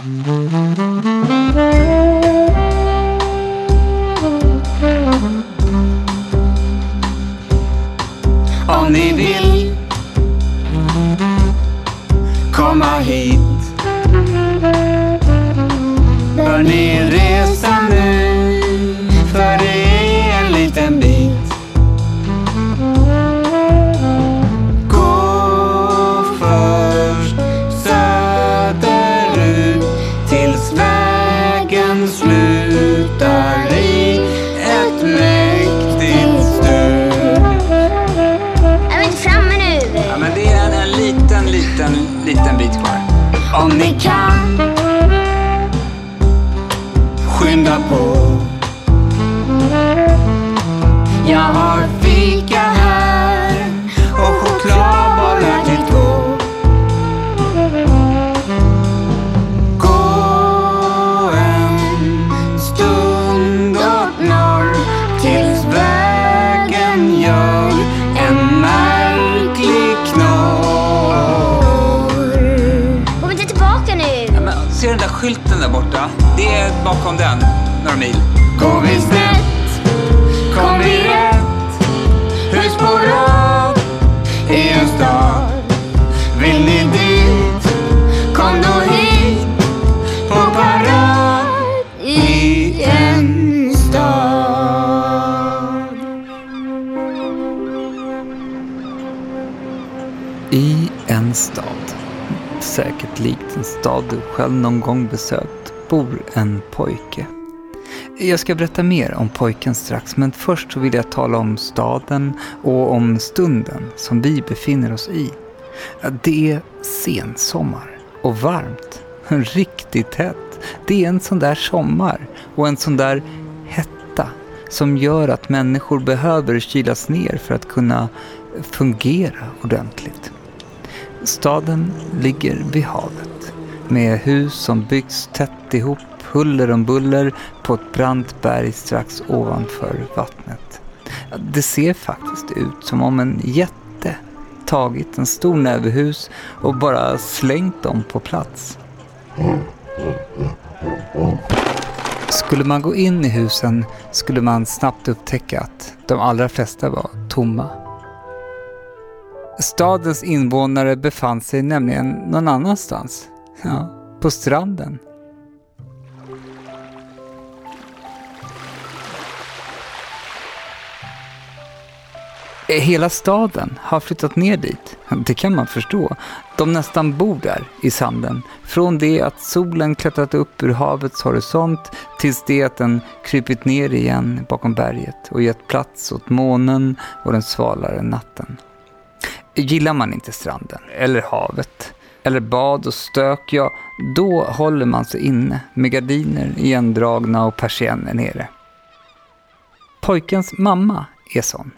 Om borta? Det är bakom den, några mil. Går vi snett, kom vi rätt. Hus på rad i en stad. Vill ni dit, kom då hit. På parad i en stad. I en stad, säkert likt en stad du själv någon gång besökt, bor en pojke. Jag ska berätta mer om pojken strax, men först så vill jag tala om staden och om stunden som vi befinner oss i. Det är sensommar och varmt. Riktigt hett. Det är en sån där sommar och en sån där hetta som gör att människor behöver kylas ner för att kunna fungera ordentligt. Staden ligger vid havet med hus som byggts tätt ihop huller om buller på ett brant berg strax ovanför vattnet. Det ser faktiskt ut som om en jätte tagit en stor näve hus och bara slängt dem på plats. Skulle man gå in i husen skulle man snabbt upptäcka att de allra flesta var tomma. Stadens invånare befann sig nämligen någon annanstans. Ja, på stranden. Eh, hela staden har flyttat ner dit. Det kan man förstå. De nästan bor där, i sanden. Från det att solen klättrat upp ur havets horisont tills det att den krypit ner igen bakom berget och gett plats åt månen och den svalare natten. Gillar man inte stranden, eller havet, eller bad och stök, ja, då håller man sig inne med gardiner igendragna och persienner nere. Pojkens mamma är sån.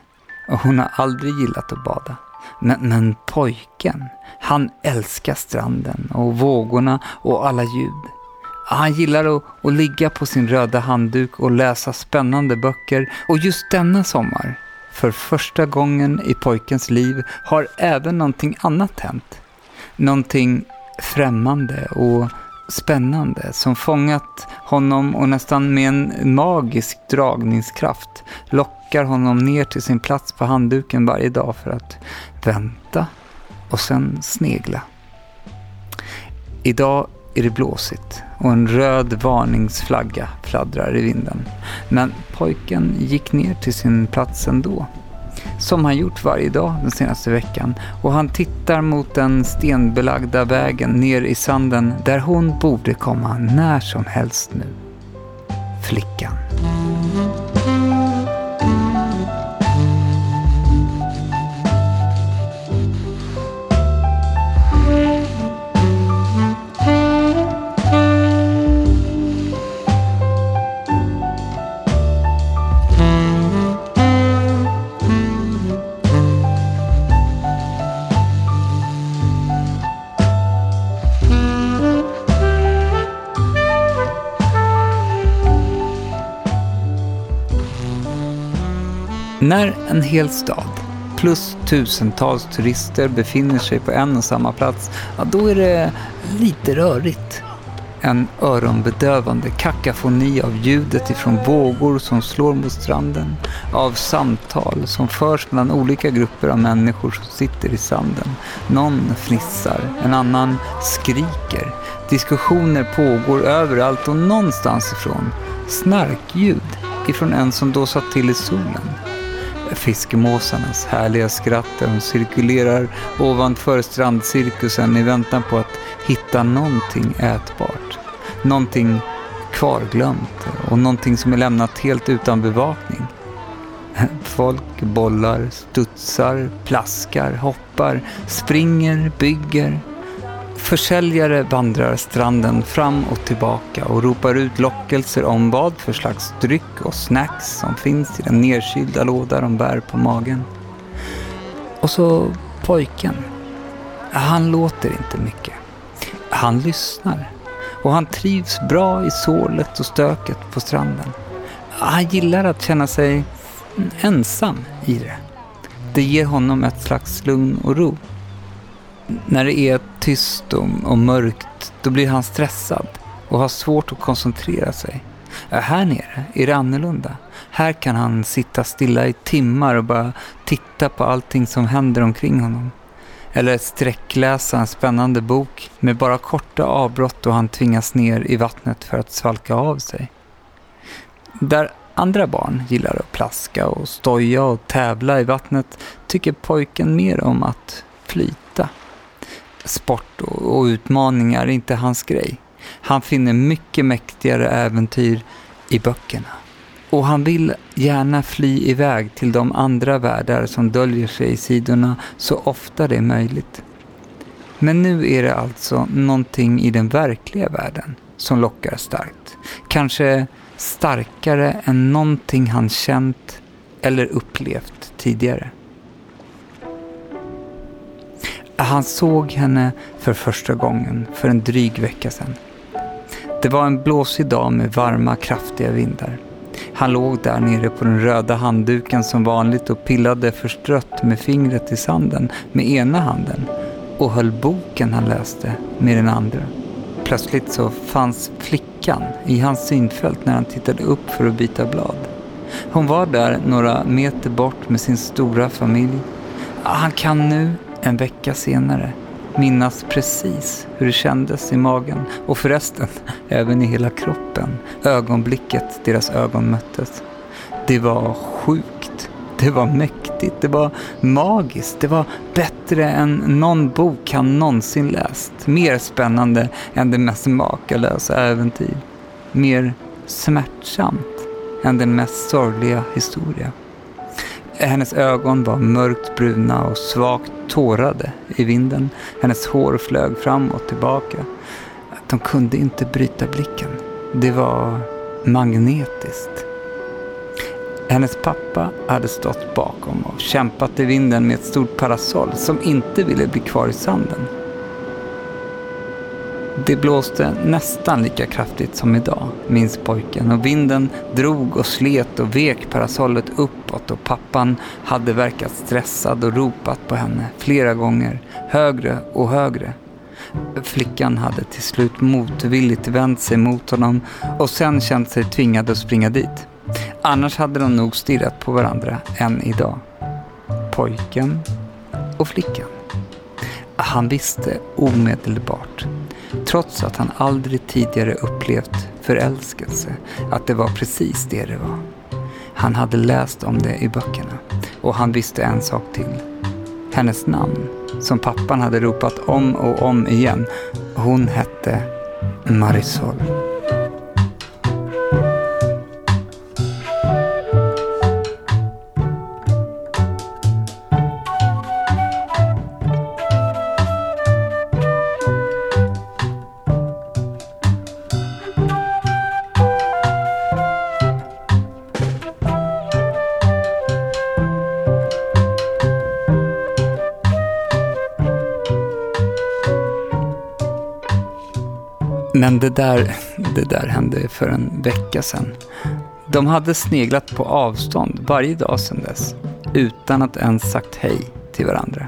Och hon har aldrig gillat att bada. Men, men pojken, han älskar stranden och vågorna och alla ljud. Han gillar att, att ligga på sin röda handduk och läsa spännande böcker. Och just denna sommar, för första gången i pojkens liv, har även någonting annat hänt. Någonting främmande och spännande som fångat honom och nästan med en magisk dragningskraft lockar honom ner till sin plats på handduken varje dag för att vänta och sen snegla. Idag är det blåsigt och en röd varningsflagga fladdrar i vinden. Men pojken gick ner till sin plats ändå som han gjort varje dag den senaste veckan och han tittar mot den stenbelagda vägen ner i sanden där hon borde komma när som helst nu. Flickan. När en hel stad plus tusentals turister befinner sig på en och samma plats, ja, då är det lite rörigt. En öronbedövande kakafoni av ljudet ifrån vågor som slår mot stranden, av samtal som förs mellan olika grupper av människor som sitter i sanden. Någon fnissar, en annan skriker. Diskussioner pågår överallt och någonstans ifrån snarkljud ifrån en som då satt till i solen. Fiskemåsarnas härliga skratt där de cirkulerar ovanför strandcirkusen i väntan på att hitta någonting ätbart. Någonting kvarglömt och någonting som är lämnat helt utan bevakning. Folk bollar, studsar, plaskar, hoppar, springer, bygger. Försäljare vandrar stranden fram och tillbaka och ropar ut lockelser om vad för slags dryck och snacks som finns i den nedkylda låda de bär på magen. Och så pojken. Han låter inte mycket. Han lyssnar. Och han trivs bra i sålet och stöket på stranden. Han gillar att känna sig ensam i det. Det ger honom ett slags lugn och ro. När det är tyst och, mörkt, då blir han stressad och har svårt att koncentrera sig. Här nere är det annorlunda. Här kan han sitta stilla i timmar och bara titta på allting som händer omkring honom. Eller sträckläsa en spännande bok med bara korta avbrott då han tvingas ner i vattnet för att svalka av sig. Där andra barn gillar att plaska och stoja och tävla i vattnet tycker pojken mer om att flyta. Sport och utmaningar är inte hans grej. Han finner mycket mäktigare äventyr i böckerna. Och han vill gärna fly iväg till de andra världar som döljer sig i sidorna så ofta det är möjligt. Men nu är det alltså någonting i den verkliga världen som lockar starkt. Kanske starkare än någonting han känt eller upplevt tidigare. Han såg henne för första gången för en dryg vecka sedan. Det var en blåsig dag med varma, kraftiga vindar. Han låg där nere på den röda handduken som vanligt och pillade förstrött med fingret i sanden med ena handen och höll boken han läste med den andra. Plötsligt så fanns flickan i hans synfält när han tittade upp för att byta blad. Hon var där några meter bort med sin stora familj. Ah, han kan nu, en vecka senare, minnas precis hur det kändes i magen och förresten även i hela kroppen ögonblicket deras ögon möttes. Det var sjukt. Det var mäktigt. Det var magiskt. Det var bättre än någon bok han någonsin läst. Mer spännande än det mest makalösa äventyr. Mer smärtsamt än den mest sorgliga historia. Hennes ögon var mörkt bruna och svagt tårade i vinden. Hennes hår flög fram och tillbaka. De kunde inte bryta blicken. Det var magnetiskt. Hennes pappa hade stått bakom och kämpat i vinden med ett stort parasoll som inte ville bli kvar i sanden. Det blåste nästan lika kraftigt som idag, minns pojken, och vinden drog och slet och vek parasollet upp uppåt och pappan hade verkat stressad och ropat på henne flera gånger, högre och högre. Flickan hade till slut motvilligt vänt sig mot honom och sen känt sig tvingad att springa dit. Annars hade de nog stirrat på varandra än idag. Pojken och flickan. Han visste omedelbart trots att han aldrig tidigare upplevt förälskelse, att det var precis det det var. Han hade läst om det i böckerna och han visste en sak till. Hennes namn, som pappan hade ropat om och om igen, hon hette Marisol. Men det där, det där hände för en vecka sedan. De hade sneglat på avstånd varje dag sedan dess, utan att ens sagt hej till varandra.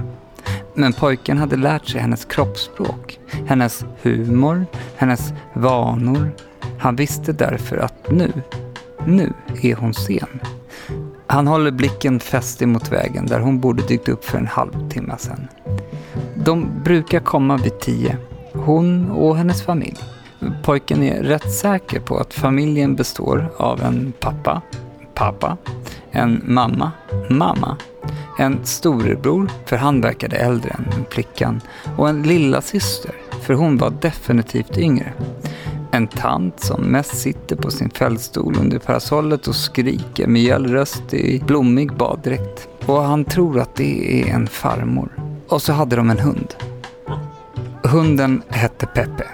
Men pojken hade lärt sig hennes kroppsspråk, hennes humor, hennes vanor. Han visste därför att nu, nu är hon sen. Han håller blicken fäst emot vägen där hon borde dykt upp för en halvtimme sedan. De brukar komma vid tio, hon och hennes familj. Pojken är rätt säker på att familjen består av en pappa, pappa, en mamma, mamma, en storebror, för han verkade äldre än flickan, och en lilla syster, för hon var definitivt yngre. En tant som mest sitter på sin fällstol under parasollet och skriker med gäll röst i blommig baddräkt. Och han tror att det är en farmor. Och så hade de en hund. Hunden hette Peppe.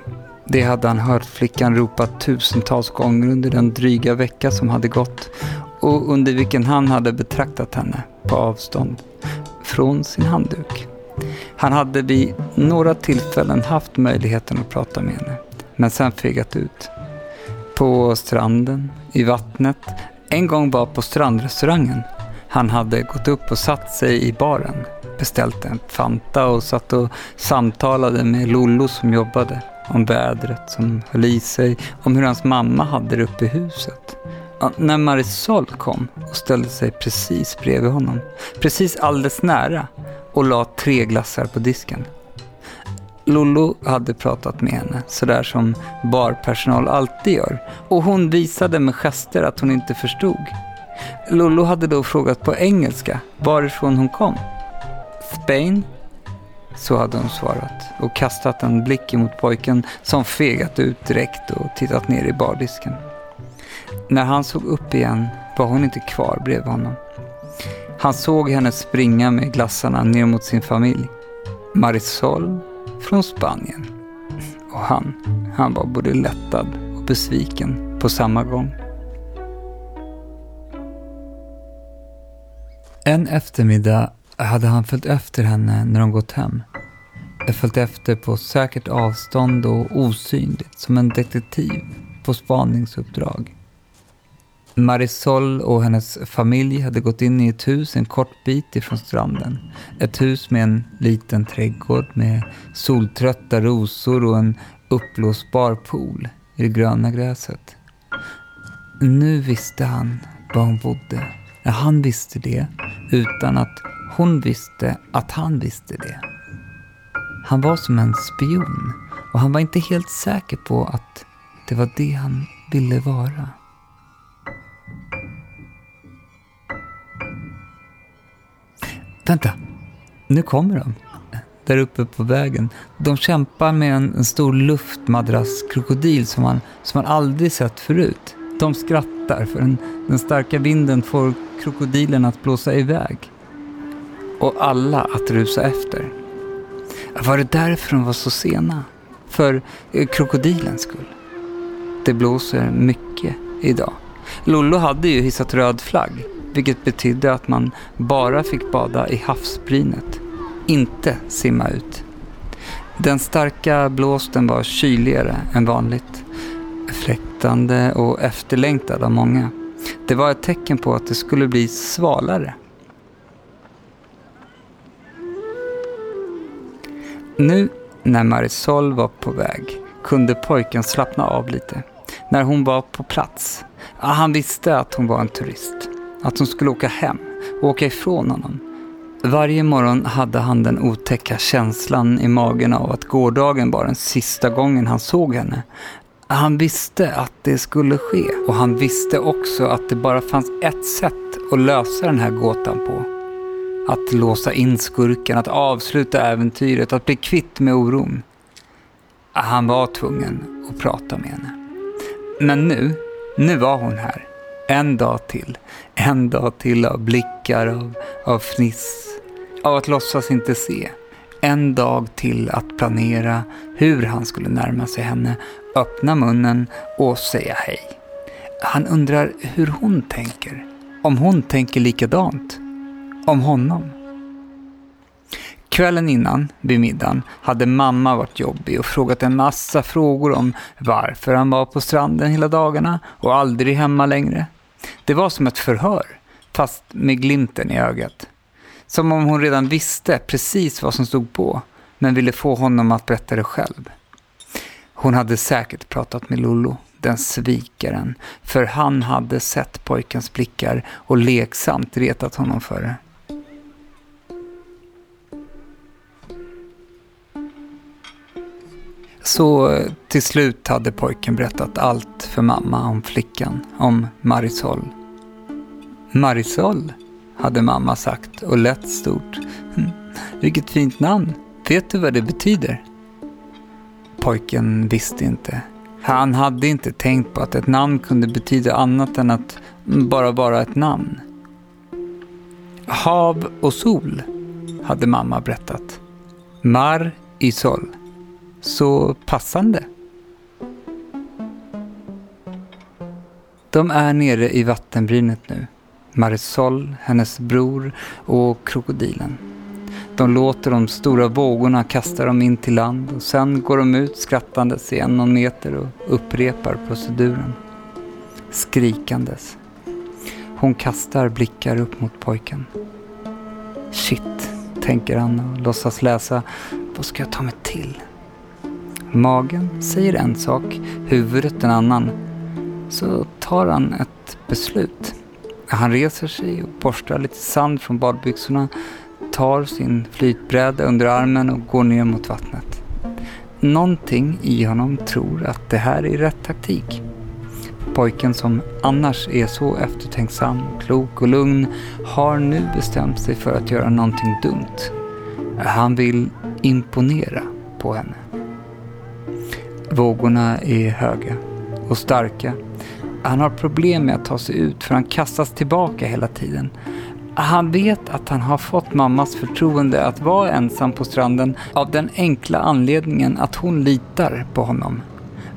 Det hade han hört flickan ropa tusentals gånger under den dryga vecka som hade gått och under vilken han hade betraktat henne på avstånd från sin handduk. Han hade vid några tillfällen haft möjligheten att prata med henne, men sen fegat ut. På stranden, i vattnet, en gång var på strandrestaurangen. Han hade gått upp och satt sig i baren, beställt en Fanta och satt och samtalade med Lollo som jobbade. Om vädret som höll i sig, om hur hans mamma hade det uppe i huset. När Marisol kom och ställde sig precis bredvid honom, precis alldeles nära och la tre glassar på disken. Lollo hade pratat med henne, sådär som barpersonal alltid gör. Och hon visade med gester att hon inte förstod. Lollo hade då frågat på engelska varifrån hon kom. Spain? Så hade hon svarat och kastat en blick emot pojken som fegat ut direkt och tittat ner i bardisken. När han såg upp igen var hon inte kvar bredvid honom. Han såg henne springa med glassarna ner mot sin familj. Marisol från Spanien. Och han, han var både lättad och besviken på samma gång. En eftermiddag hade han följt efter henne när de gått hem. Följt efter på säkert avstånd och osynligt som en detektiv på spaningsuppdrag. Marisol och hennes familj hade gått in i ett hus en kort bit ifrån stranden. Ett hus med en liten trädgård med soltrötta rosor och en uppblåsbar pool i det gröna gräset. Nu visste han var hon bodde. Han visste det utan att hon visste att han visste det. Han var som en spion och han var inte helt säker på att det var det han ville vara. Vänta, nu kommer de. Där uppe på vägen. De kämpar med en, en stor luftmadrasskrokodil som man, som man aldrig sett förut. De skrattar för den, den starka vinden får krokodilen att blåsa iväg. Och alla att rusa efter. Var det därför de var så sena? För eh, krokodilens skull? Det blåser mycket idag. Lollo hade ju hissat röd flagg vilket betydde att man bara fick bada i havsbrynet, inte simma ut. Den starka blåsten var kyligare än vanligt, fläktande och efterlängtad av många. Det var ett tecken på att det skulle bli svalare. Nu när Marisol var på väg kunde pojken slappna av lite. När hon var på plats. Han visste att hon var en turist. Att hon skulle åka hem och åka ifrån honom. Varje morgon hade han den otäcka känslan i magen av att gårdagen var den sista gången han såg henne. Han visste att det skulle ske och han visste också att det bara fanns ett sätt att lösa den här gåtan på. Att låsa in skurken, att avsluta äventyret, att bli kvitt med oron. Han var tvungen att prata med henne. Men nu, nu var hon här. En dag till. En dag till av blickar, av, av fniss, av att låtsas inte se. En dag till att planera hur han skulle närma sig henne, öppna munnen och säga hej. Han undrar hur hon tänker. Om hon tänker likadant. Om honom. Kvällen innan, vid middagen, hade mamma varit jobbig och frågat en massa frågor om varför han var på stranden hela dagarna och aldrig hemma längre. Det var som ett förhör, fast med glimten i ögat. Som om hon redan visste precis vad som stod på, men ville få honom att berätta det själv. Hon hade säkert pratat med Lollo, den svikaren, för han hade sett pojkens blickar och leksamt retat honom för det. Så till slut hade pojken berättat allt för mamma om flickan, om Marisol. Marisol, hade mamma sagt och lät stort. Hm, vilket fint namn. Vet du vad det betyder? Pojken visste inte. Han hade inte tänkt på att ett namn kunde betyda annat än att bara vara ett namn. Hav och sol, hade mamma berättat. Mar i sol. Så passande. De är nere i vattenbrynet nu. Marisol, hennes bror och krokodilen. De låter de stora vågorna kasta dem in till land och sen går de ut skrattandes igen någon meter och upprepar proceduren. Skrikandes. Hon kastar blickar upp mot pojken. Shit, tänker han och låtsas läsa. Vad ska jag ta mig till? Magen säger en sak, huvudet en annan. Så tar han ett beslut. Han reser sig och borstar lite sand från badbyxorna, tar sin flytbräda under armen och går ner mot vattnet. Någonting i honom tror att det här är rätt taktik. Pojken som annars är så eftertänksam, klok och lugn har nu bestämt sig för att göra någonting dumt. Han vill imponera på henne. Vågorna är höga och starka. Han har problem med att ta sig ut för han kastas tillbaka hela tiden. Han vet att han har fått mammas förtroende att vara ensam på stranden av den enkla anledningen att hon litar på honom.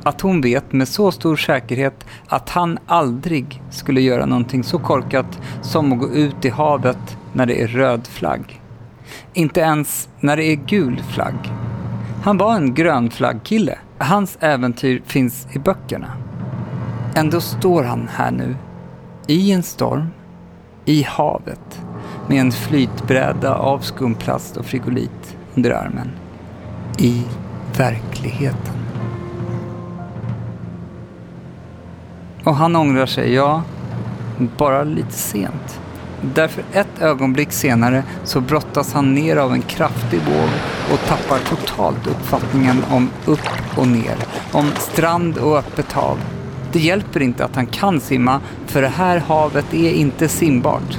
Att hon vet med så stor säkerhet att han aldrig skulle göra någonting så korkat som att gå ut i havet när det är röd flagg. Inte ens när det är gul flagg. Han var en grön flaggkille. Hans äventyr finns i böckerna. Ändå står han här nu, i en storm, i havet, med en flytbräda av skumplast och frigolit under armen. I verkligheten. Och han ångrar sig, ja, bara lite sent. Därför ett ögonblick senare så brottas han ner av en kraftig våg och tappar totalt uppfattningen om upp och ner, om strand och öppet hav. Det hjälper inte att han kan simma, för det här havet är inte simbart.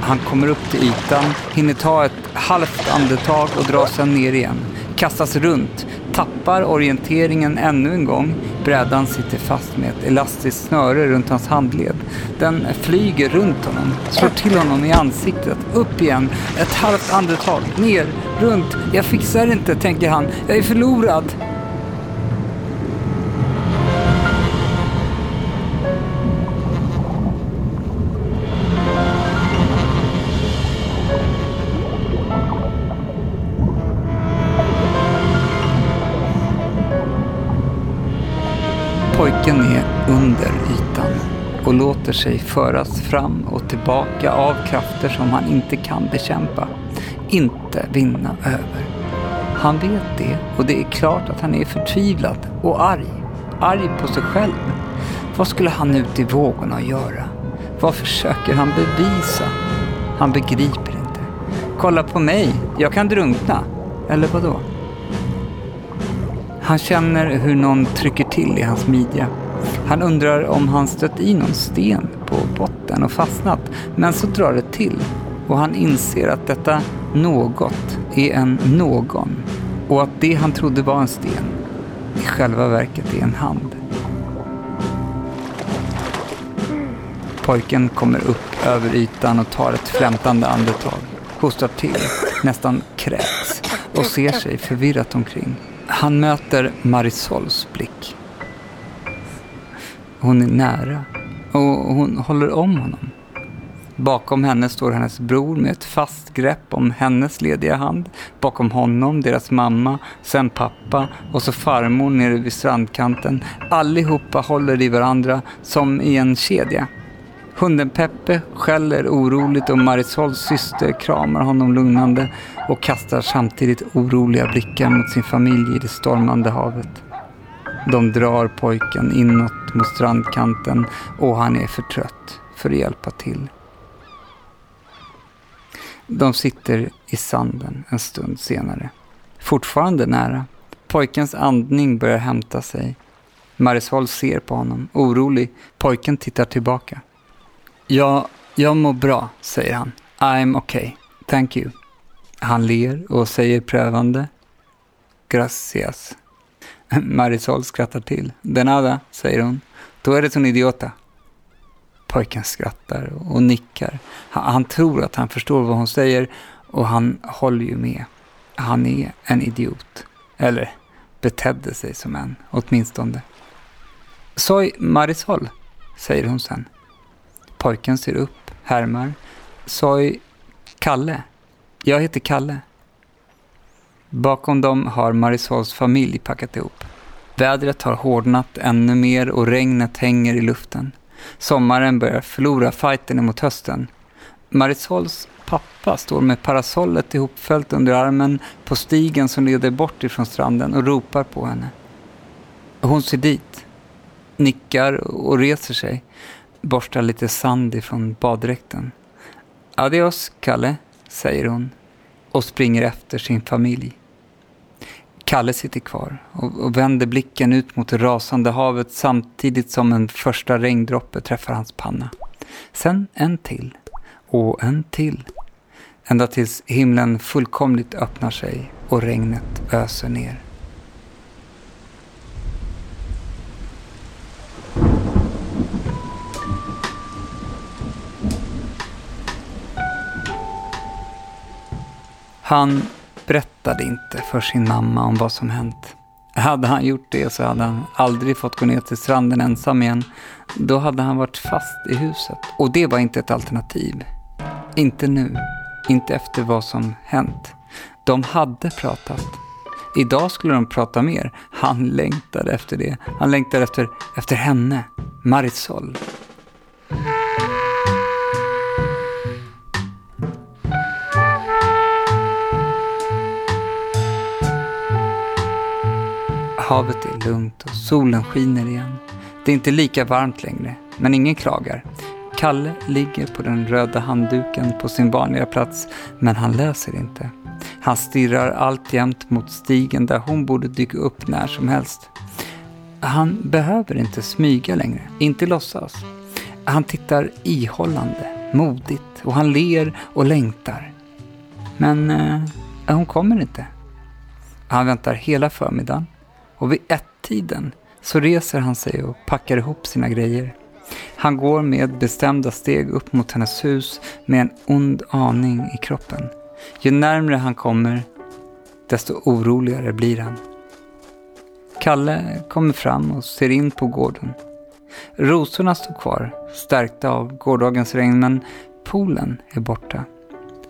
Han kommer upp till ytan, hinner ta ett halvt andetag och drar sedan ner igen. Kastas runt, tappar orienteringen ännu en gång. Brädan sitter fast med ett elastiskt snöre runt hans handled. Den flyger runt honom, slår till honom i ansiktet, upp igen, ett halvt andetag, ner, runt. Jag fixar det inte, tänker han. Jag är förlorad. Pojken är under ytan och låter sig föras fram och tillbaka av krafter som han inte kan bekämpa, inte vinna över. Han vet det och det är klart att han är förtvivlad och arg. Arg på sig själv. Vad skulle han ut i vågorna göra? Vad försöker han bevisa? Han begriper inte. Kolla på mig, jag kan drunkna. Eller vadå? Han känner hur någon trycker till i hans midja. Han undrar om han stött i någon sten på botten och fastnat, men så drar det till och han inser att detta något är en någon och att det han trodde var en sten i själva verket är en hand. Pojken kommer upp över ytan och tar ett flämtande andetag, hostar till, nästan kräks och ser sig förvirrat omkring. Han möter Marisols blick. Hon är nära och hon håller om honom. Bakom henne står hennes bror med ett fast grepp om hennes lediga hand. Bakom honom deras mamma, sen pappa och så farmor nere vid strandkanten. Allihopa håller i varandra som i en kedja. Hunden Peppe skäller oroligt och Marisols syster kramar honom lugnande och kastar samtidigt oroliga blickar mot sin familj i det stormande havet. De drar pojken inåt mot strandkanten och han är för trött för att hjälpa till. De sitter i sanden en stund senare. Fortfarande nära. Pojkens andning börjar hämta sig. Marisol ser på honom, orolig. Pojken tittar tillbaka. Ja, jag mår bra, säger han. I'm okay. Thank you. Han ler och säger prövande. Gracias. Marisol skrattar till. De nada, säger hon. Då är det en idiota. Pojken skrattar och nickar. Han, han, tror att han förstår vad hon säger och han håller ju med. Han är en idiot. Eller betedde sig som en, åtminstone. Soy Marisol, säger hon sen. Pojken ser upp, härmar. Soy Kalle. Jag heter Kalle. Bakom dem har Marisols familj packat ihop. Vädret har hårdnat ännu mer och regnet hänger i luften. Sommaren börjar förlora fighten mot hösten. Marisols pappa står med parasollet ihopfällt under armen på stigen som leder bort ifrån stranden och ropar på henne. Hon ser dit, nickar och reser sig, borstar lite sand ifrån baddräkten. Adios, Kalle, säger hon och springer efter sin familj. Kalle sitter kvar och, och vänder blicken ut mot det rasande havet samtidigt som en första regndroppe träffar hans panna. Sen en till och en till. Ända tills himlen fullkomligt öppnar sig och regnet öser ner. Han berättade inte för sin mamma om vad som hänt. Hade han gjort det så hade han aldrig fått gå ner till stranden ensam igen. Då hade han varit fast i huset. Och det var inte ett alternativ. Inte nu. Inte efter vad som hänt. De hade pratat. Idag skulle de prata mer. Han längtade efter det. Han längtade efter, efter henne, Marisol. Havet är lugnt och solen skiner igen. Det är inte lika varmt längre, men ingen klagar. Kalle ligger på den röda handduken på sin vanliga plats, men han läser inte. Han stirrar alltjämt mot stigen där hon borde dyka upp när som helst. Han behöver inte smyga längre, inte låtsas. Han tittar ihållande, modigt och han ler och längtar. Men eh, hon kommer inte. Han väntar hela förmiddagen och vid ett-tiden så reser han sig och packar ihop sina grejer. Han går med bestämda steg upp mot hennes hus med en ond aning i kroppen. Ju närmre han kommer, desto oroligare blir han. Kalle kommer fram och ser in på gården. Rosorna står kvar, stärkta av gårdagens regn, men poolen är borta.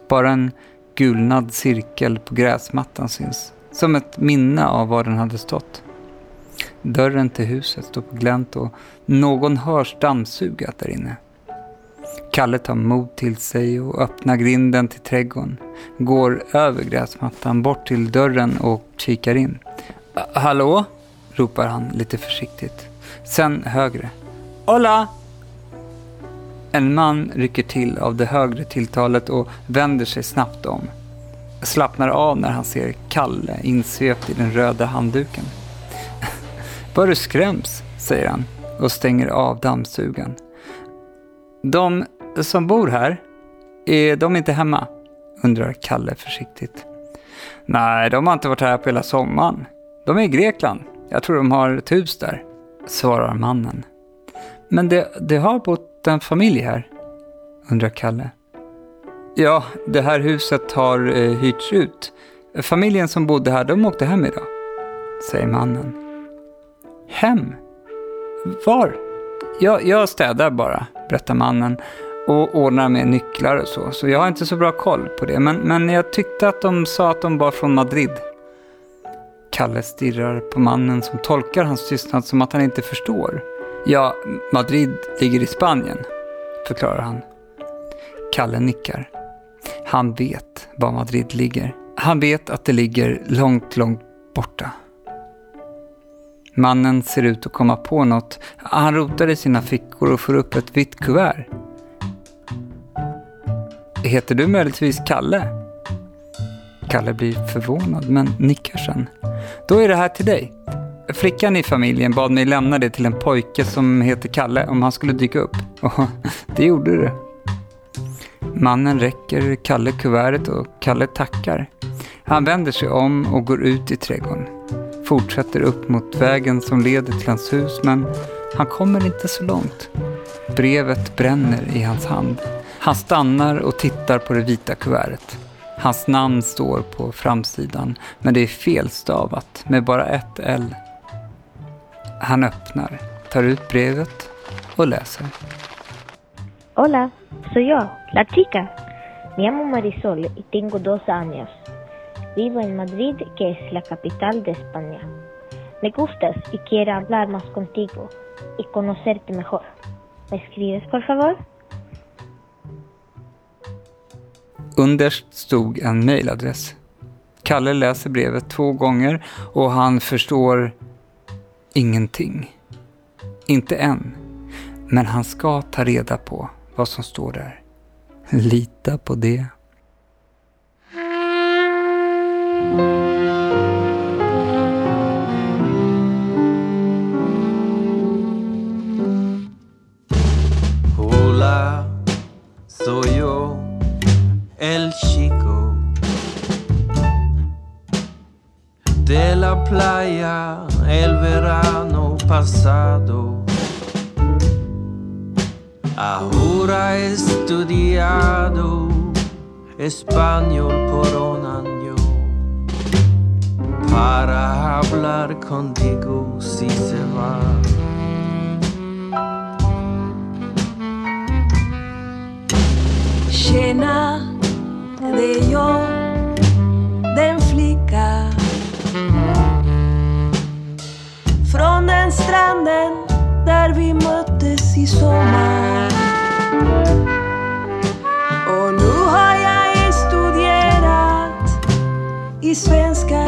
Bara en gulnad cirkel på gräsmattan syns. Som ett minne av var den hade stått. Dörren till huset står på glänt och någon hörs dammsuga där inne. Kalle tar mod till sig och öppnar grinden till trädgården. Går över gräsmattan bort till dörren och kikar in. Hallå? ropar han lite försiktigt. Sen högre. Hola! En man rycker till av det högre tilltalet och vänder sig snabbt om slappnar av när han ser Kalle insvept i den röda handduken. Vad du skräms, säger han och stänger av dammsugan. De som bor här, är de inte hemma? undrar Kalle försiktigt. Nej, de har inte varit här på hela sommaren. De är i Grekland. Jag tror de har ett hus där, svarar mannen. Men det, det har bott en familj här, undrar Kalle. Ja, det här huset har eh, hyrts ut. Familjen som bodde här, de åkte hem idag, säger mannen. Hem? Var? Jag, jag städar bara, berättar mannen och ordnar med nycklar och så, så jag har inte så bra koll på det. Men, men jag tyckte att de sa att de var från Madrid. Kalle stirrar på mannen som tolkar hans tystnad som att han inte förstår. Ja, Madrid ligger i Spanien. förklarar han. Kalle nickar. Han vet var Madrid ligger. Han vet att det ligger långt, långt borta. Mannen ser ut att komma på något. Han rotar i sina fickor och får upp ett vitt kuvert. Heter du möjligtvis Kalle? Kalle blir förvånad men nickar sen. Då är det här till dig. Flickan i familjen bad mig lämna det till en pojke som heter Kalle om han skulle dyka upp. Och det gjorde det. Mannen räcker Kalle kuvertet och Kalle tackar. Han vänder sig om och går ut i trädgården. Fortsätter upp mot vägen som leder till hans hus men han kommer inte så långt. Brevet bränner i hans hand. Han stannar och tittar på det vita kuvertet. Hans namn står på framsidan men det är felstavat med bara ett L. Han öppnar, tar ut brevet och läser. Hola, soy yo, la chica. Me llamo Marisol y tengo dos años. Vivo en Madrid, que es la capital de España. Me gustas y quiero hablar más contigo y conocerte mejor. ¿Me escribes, por favor? Underst stod en mejladress. Kalle läser brevet två gånger och han förstår ingenting. Inte än. Men han ska ta reda på vad som står där. Lita på det. Español por un año para hablar contigo svenska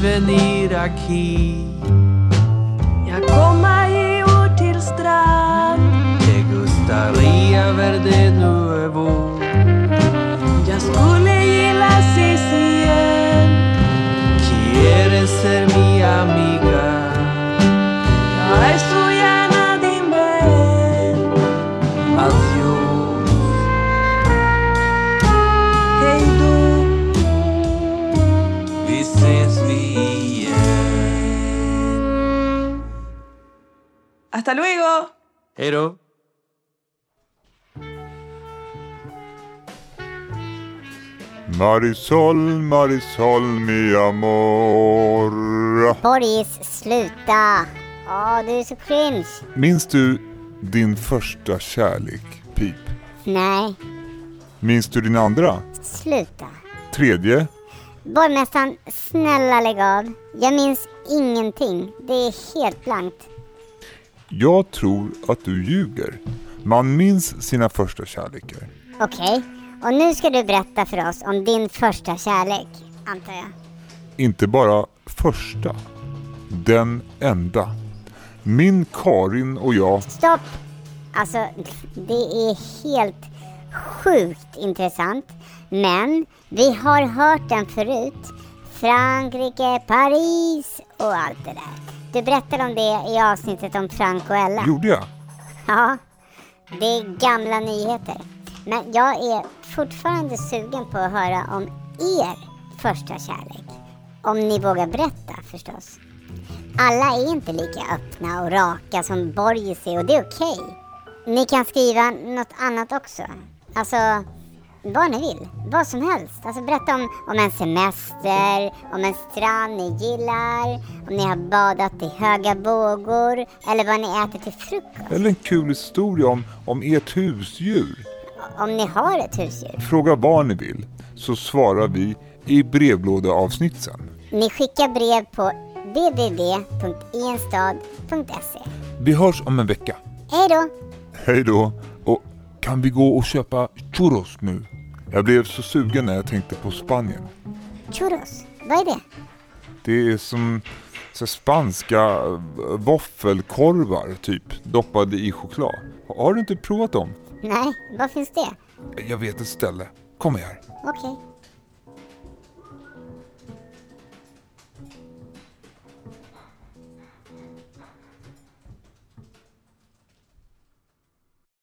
venir aquí? Jag kommer i år till strand ¿Te gustaría ver de nuevo? Hasta luego! Hej då. Marisol, Marisol, mi amor. Boris, sluta. Åh, du är så cringe. Minns du din första kärlek, Pip? Nej, Minns du din andra? sluta. Tredje? Borgmästaren, snälla lägg av. Jag minns ingenting. Det är helt blankt. Jag tror att du ljuger. Man minns sina första kärlekar. Okej, och nu ska du berätta för oss om din första kärlek, antar jag. Inte bara första. Den enda. Min Karin och jag Stopp! Alltså, det är helt sjukt intressant. Men vi har hört den förut. Frankrike, Paris och allt det där. Du berättade om det i avsnittet om Frank och Ella. gjorde jag. Ja. Det är gamla nyheter. Men jag är fortfarande sugen på att höra om er första kärlek. Om ni vågar berätta förstås. Alla är inte lika öppna och raka som Borgis är och det är okej. Ni kan skriva något annat också. Alltså, vad ni vill. Vad som helst. Alltså berätta om, om en semester, om en strand ni gillar, om ni har badat i höga vågor eller vad ni äter till frukost. Eller en kul historia om, om ert husdjur. Om ni har ett husdjur. Fråga vad ni vill så svarar vi i brevlådeavsnitt sen. Ni skickar brev på www.ienstad.se. Vi hörs om en vecka. Hej då! Hej då! Kan vi gå och köpa churros nu? Jag blev så sugen när jag tänkte på Spanien. Churros, vad är det? Det är som så spanska eh, våffelkorvar typ, doppade i choklad. Har du inte provat dem? Nej, var finns det? Jag vet ett ställe. Kom här. Okej.